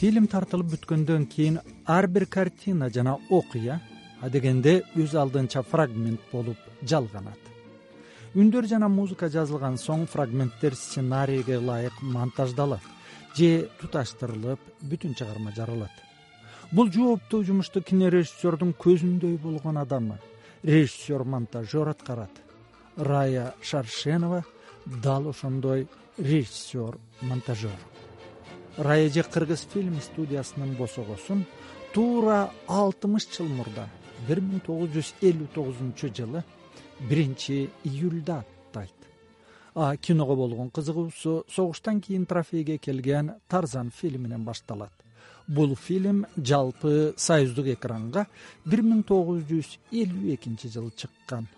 фильм тартылып бүткөндөн кийин ар бир картина жана окуя адегенде өз алдынча фрагмент болуп жалганат. Үндөр жана музыка жазылган соң фрагменттер сценарийге ылайык монтаждалат же туташтырылып бүтүн чыгарма жаралат. Бул жооптуу жумушту кинорежиссердун көзүндөй болгон адамы режиссер монтажер аткарат. Рая шаршенова дал ошондой режиссер монтажер рая же кыргыз фильм студиясынын босогосун туура алтымыш жыл мурда. Бир миң тогуз жүз элүү тогузунчу жылы биринчи июлда аттайт. А киного болгон кызыгуусу согуштан кийин трофейге келген тарзан фильминен башталат. Бул фильм жалпы союздук экранга бир миң тогуз жүз элүү экинчи жылы чыккан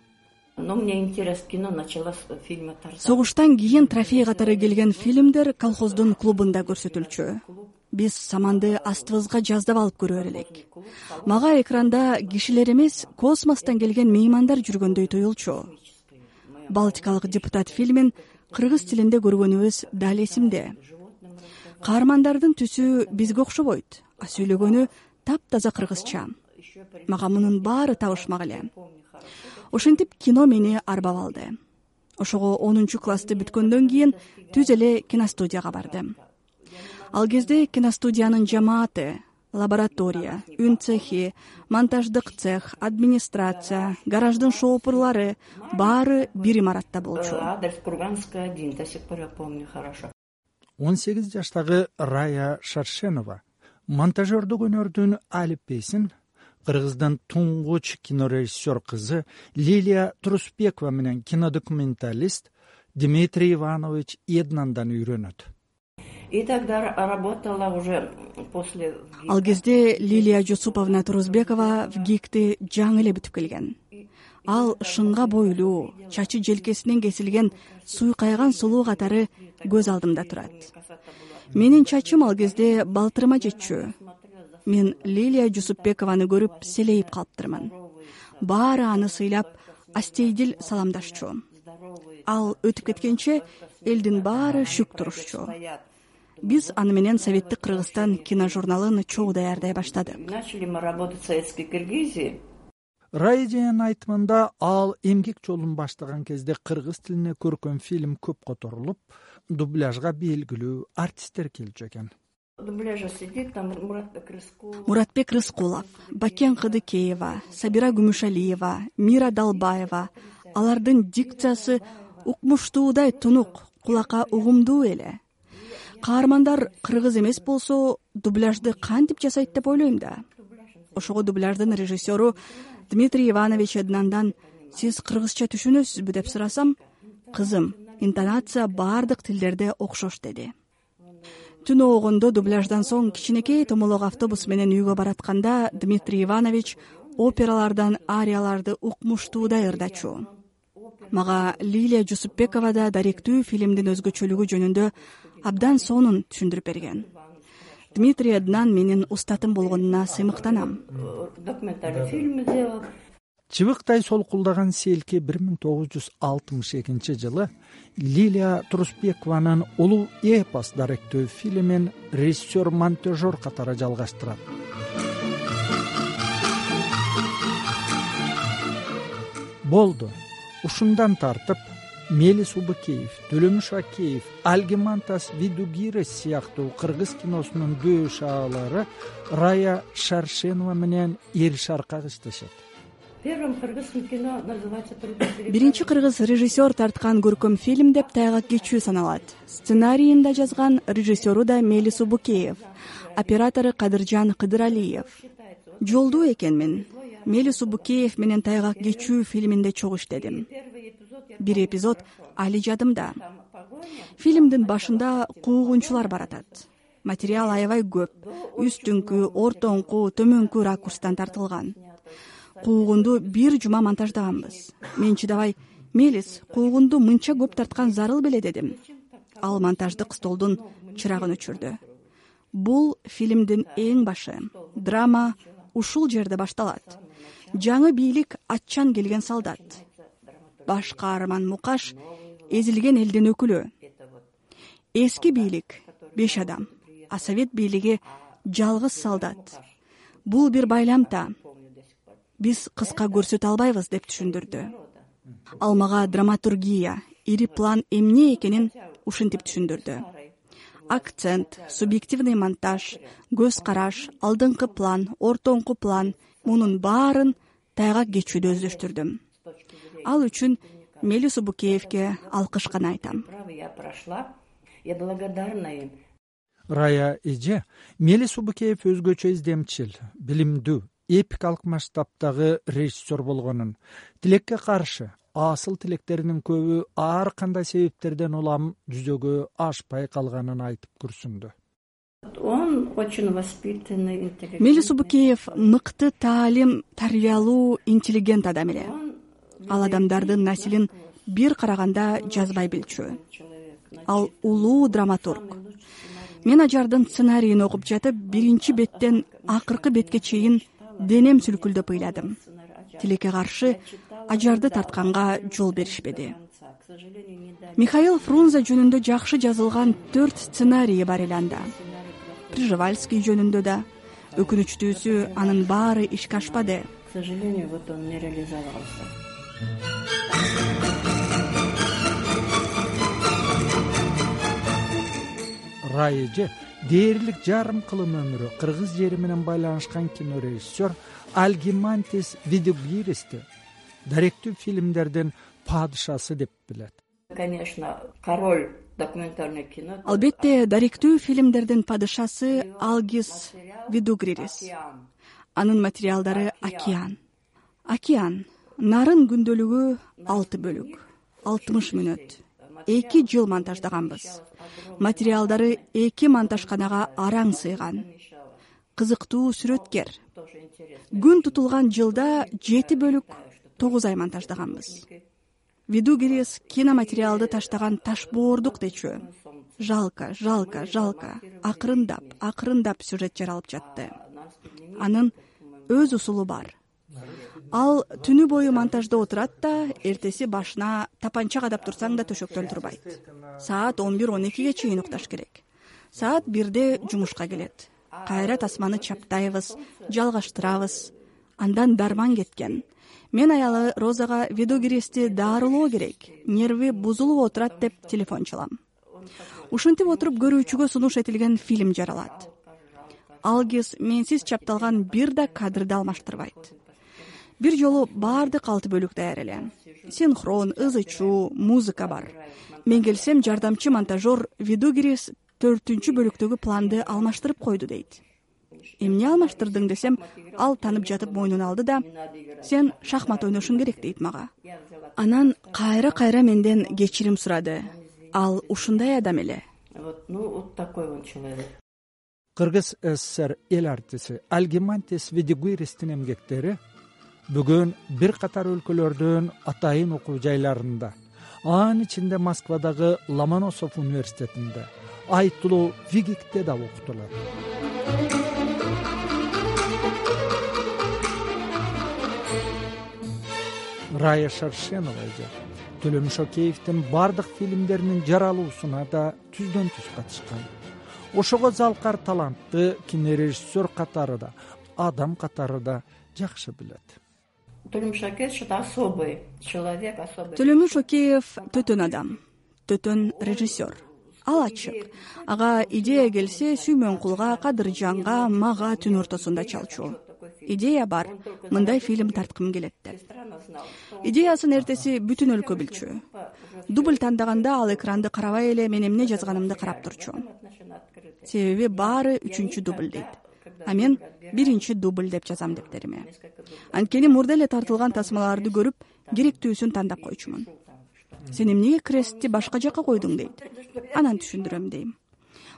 но мне интерес с фильма тарзан согуштан кийин трофей катары келген фильмдер колхоздун клубунда көрсөтүлчү. Биз саманды астыбызга жаздап алып көрө берелик мага экранда кишилер эмес космостон келген меймандар жүргөндөй туюлчу балтикалык депутат фильмин кыргыз тилинде көргөнүбүз дал эсимде. Каармандардын түсү бизге окшобойт а сүйлөгөнү таптаза кыргызча. Мага мунун баары табышмак эле ошентип кино мени арбап алды. Ошого онунчу классты бүткөндөн кийин түз эле киностудияга бардым. Ал кезде киностудиянын жамааты лаборатория үн цехи монтаждык цех администрация гараждын шоопурлары баары бир имаратта болчу. Адрес курганская один до сих пор я помню хорошо. Он сегиз жаштагы рая шаршенова монтажердук өнөрдүн алипбейсин кыргыздын туңгуч кинорежиссер кызы лилия турусбекова менен кинодокументалист дмитрий иванович эднандан үйрөнөт. И тогда работала уже после ал кезде лилия жусуповна турусбекова в гикти жаңы эле бүтүп келген. Ал шыңга бойлуу чачы желкесинен кесилген суйкайган сулуу катары көз алдымда турат. Менин чачым ал кезде балтырыма жетчү мен лилия жусупбекованы көрүп селейип калыптырмын. Баары аны сыйлап астейдил саламдашчу. Ал өтүп кеткенче элдин баары шүк турушчу. Биз аны менен советтик кыргызстан киножурналын чогуу даярдай баштадык. Начали мы работать в советской киргизии. Раиденин айтымында ал эмгек жолун баштаган кезде кыргыз тилине көркөм фильм көп которулуп дубляжга белгилүү артисттер келчү экен дубляжа сидит муратбек рыскулов. Муратбек рыскулов бакен кыдыкеева сабира күмүшалиева мира далбаева. Алардын дикциясы укмуштуудай тунук кулакка угумдуу эле. Каармандар кыргыз эмес болсо дубляжды кантип жасайт деп ойлойм да. Ошого дубляждын режиссеру дмитрий иванович эднандан сиз кыргызча түшүнөсүзбү? деп сурасам кызым интонация баардык тилдерде окшош деди түн оогондо дубляждан соң кичинекей томолок автобус менен үйгө баратканда дмитрий иванович опералардан арияларды укмуштуудай ырдачу. Мага лилия жусупбекова да даректүү фильмдин өзгөчөлүгү жөнүндө абдан сонун түшүндүрүп берген. Дмитрий эднан менин устатым болгонуна сыймыктанам. Документальный фильм сделал чыбыктай солкулдаган селки бир миң тогуз жүз алтымыш экинчи жылы лилия турусбекованын улуу эпос даректөө фильмин режиссер монтажер катары жалгаштырат. Болду. Ушундан тартып мелис убыкеев төлөмүш акеев альгимантас видугирес сыяктуу кыргыз киносунун дөш аалары рая шаршенова менен эл шаркак иштешет первым кыргызским кино называется биринчи кыргыз режиссер тарткан көркөм фильм деп тайгак кечүү саналат. Сценарийин да жазган режиссеру да мелис убукеев оператору кадыржан кыдыралиев. Жолдуу экенмин. Мелис убукеев менен тайгак кечүү фильминде чогуу иштедим бир эпизод али жадымда. Фильмдин башында куугунчулар баратат. Материал аябай көп. Үстүңкү ортоңку төмөнкү ракурстан тартылган куугунду бир жума монтаждаганбыз. Мен чыдабай мелис куугунду мынча көп тарткан зарыл беле дедим. Ал монтаждык столдун чырагын өчүрдү. Бул фильмдин эң башы. Драма ушул жерде башталат. Жаңы бийлик атчан келген солдат. Баш каарман мукаш эзилген элдин өкүлү. Эски бийлик беш адам. А совет бийлиги жалгыз солдат. Бул бир байламта биз кыска көрсөтө албайбыз деп түшүндүрдү. Ал мага драматургия ири план эмне экенин ушинтип түшүндүрдү. Акцент субъективный монтаж көз караш алдыңкы план ортоңку план мунун баарын тайгак кечүүдө өздөштүрдүм. Ал үчүн мели субукеевке алкыш гана айтам. Я благодарна им рая эже мели субукеев өзгөчө издемчил билимдүү эпикалык масштабтагы режиссер болгонун. Тилекке каршы асыл тилектеринин көбү ар кандай себептерден улам жүзөгө ашпай калганын айтып күрсүндү он очень воспитанный интеллигент мели субукеев мыкты таалим тарбиялуу интеллигент адам эле. Ал адамдардын населин бир караганда жазбай билчү. ал улуу драматург. Мен ажардын сценарийин окуп жатып биринчи беттен акыркы бетке чейин денем сүлкүлдөп ыйладым. Тилекке каршы ажарды тартканга жол беришпеди. Михаил фрунзе жөнүндө жакшы жазылган төрт сценарийи бар эле анда. Прижевальский жөнүндө да өкүнүчтүүсү анын баары ишке ашпады. К сожалению вот он не реализовался рай эже дээрлик жарым кылым өмүрү кыргыз жери менен байланышкан кинорежиссер альгимантис видугиристи даректүү фильмдердин падышасы деп билет. Конечно король документальное кино. Албетте даректүү фильмдердин падышасы алгис видугририс анын материалдары океан. Океан. Нарын күндөлүгү алты бөлүк алтымыш мүнөт эки жыл монтаждаганбыз. Материалдары эки монтажканага араң сыйган. Кызыктуу сүрөткер. Күн тутулган жылда жети бөлүк тогуз ай монтаждаганбыз. Видугирис киноматериалды таштаган таш боордук дечү жалко жалко жалко акырындап акырындап сюжет жаралып жатты. Анын өз усулу бар ал түнү бою монтажда отурат да эртеси башына тапанча кадап турсаң да төшөктөн турбайт. Саат он бир он экиге чейин укташ керек. Саат бирде жумушка келет. Кайра тасманы чаптайбыз жалгаштырабыз. Андан дарман кеткен. Мен аялы розага видогирести дарылоо керек. Нерви бузулуп отурат деп телефон чалам. Ушинтип отуруп көрүүчүгө сунуш этилген фильм жаралат. Алгис менсиз чапталган бир да кадрды алмаштырбайт бир жолу баардык алты бөлүк даяр эле синхрон ызы чуу музыка бар. Мен келсем жардамчы монтажер видугирис төртүнчү бөлүктөгү планды алмаштырып койду дейт. Эмне алмаштырдың десем ал таанып жатып мойнуна алды да сен шахмат ойношуң керек дейт мага. Анан кайра кайра менден кечирим сурады. Ал ушундай адам эле. Вот ну вот такой он человек. Кыргыз ссср эл артиси альгимантис видигуиристин эмгектери бүгүн бир катар өлкөлөрдүн атайын окуу жайларында анын ичинде москвадагы ломоносов университетинде айтылуу вигикте да окутулат. Рая шаршенова эже. Төлөм шокеевдин баардык фильмдеринин жаралуусуна да түздөн түз катышкан. Ошого залкар талантты кинорежиссер катары да адам катары да жакшы билет төлөм шакеевич это особый человек особый төлөмүш шокеев төтөн адам төтөн режиссер. Ал ачык. Ага идея келсе сүймөнкулга кадыржанга мага түн ортосунда чалчу. Идея бар. Мындай фильм тарткым келет деп. Идеясын эртеси бүтүн өлкө билчү. Дубль тандаганда ал экранды карабай эле мен эмне жазганымды карап турчу. Себеби баары үчүнчү дубль дейт. А мен биринчи дубль деп жазам дептериме анткени мурда эле тартылган тасмаларды көрүп керектүүсүн тандап койчумун. Сен эмнеге крестти башка жака койдуң? дейт. Анан түшүндүрөм дейм.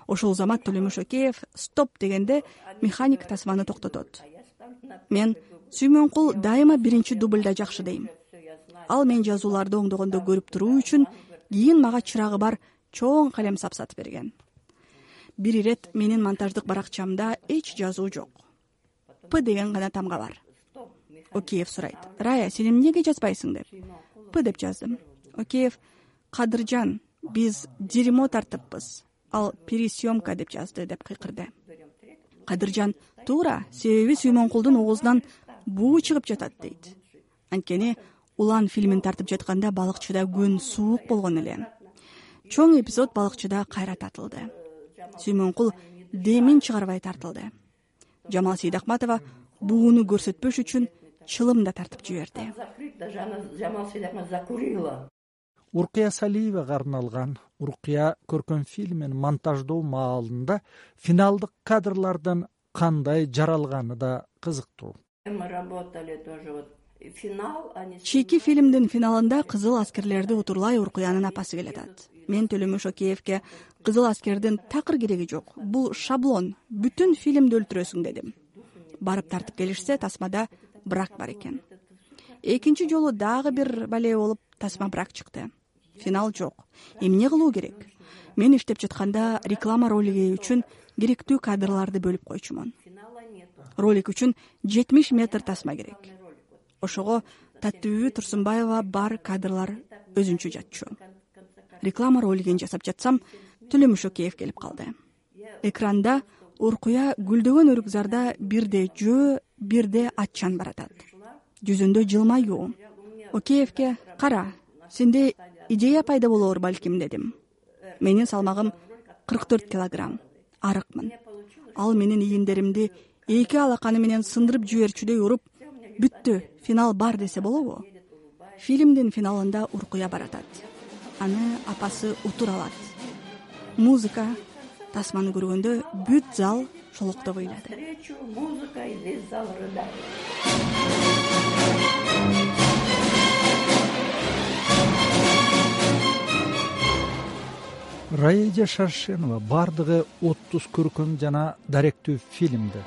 Ошол замат төлөмүш океев стоп дегенде механик тасманы токтотот. Мен сүймөнкул дайыма биринчи дубльда жакшы дейм. Ал мен жазууларды оңдогондо көрүп туруу үчүн кийин мага чырагы бар чоң калем сапсатып берген. Бир ирет менин монтаждык баракчамда эч жазуу жок п деген гана тамга бар. Океев сурайт рая сен эмнеге жазбайсың деп? П деп жаздым. Океев кадыржан биз дерьмо тартыппыз ал пересъемка деп жазды деп кыйкырды. Кадыржан туура себеби сүймөнкулдун оозунан буу чыгып жатат дейт. Анткени улан фильмин тартып жатканда балыкчыда күн суук болгон эле. Чоң эпизод балыкчыда кайра тартылды сүймөнкул демин чыгарбай тартылды жамал сейдахматова бууну көрсөтпөш үчүн чылым да тартып жиберди. Жамал сейдахматова закурила уркуя салиевага арналган уркуя көркөм фильмин монтаждоо маалында финалдык кадрлардын кандай жаралганы да кызыктуу. Мы работали тоже вот финал чийки фильмдин финалында кызыл аскерлерди утурлай уркуянын апасы келатат. Мен төлөмүш океевке кызыл аскердин такыр кереги жок бул шаблон бүтүн фильмди өлтүрөсүң дедим. Барып тартып келишсе тасмада брак бар экен. Экинчи жолу дагы бир бале болуп тасма брак чыкты. Финал жок эмне кылуу керек? Мен иштеп жатканда реклама ролиги үчүн керектүү кадрларды бөлүп койчумун. Ролик үчүн жетимиш метр тасма керек ошого таттыбүбү турсунбаева бар кадрлар өзүнчө жатчу. Реклама ролигин жасап жатсам төлөмүш океев келип калды. Экранда уркуя гүлдөгөн өрүкзарда бирде жөө бирде атчан баратат. Жүзүндө жылмаюу океевке кара сенде идея пайда болоор балким дедим. Менин салмагым кырк төрт килограмм. Арыкмын. Ал менин ийиндеримди эки алаканы менен сындырып жиберчүдөй уруп бүттү финал бар десе болобу. Фильмдин финалында уркуя баратат. Аны апасы утур алат. Музыка тасманы көргөндө бүт зал шолоктоп ыйлады. Встречу музыка и весь зал рыдает раида шаршенова баардыгы отуз көркөм жана даректүү фильмди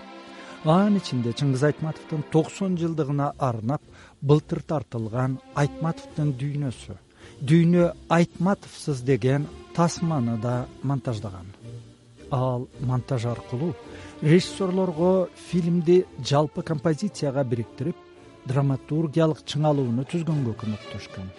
анын ичинде чыңгыз айтматовдун токсон жылдыгына арнап былтыр тартылган айтматовдун дүйнөсү. Дүйнө айтматовсуз деген тасманы да монтаждаган. Ал монтаж аркылуу режиссерлорго фильмди жалпы композицияга бириктирип драматургиялык чыңалууну түзгөнгө көмөктөшкөн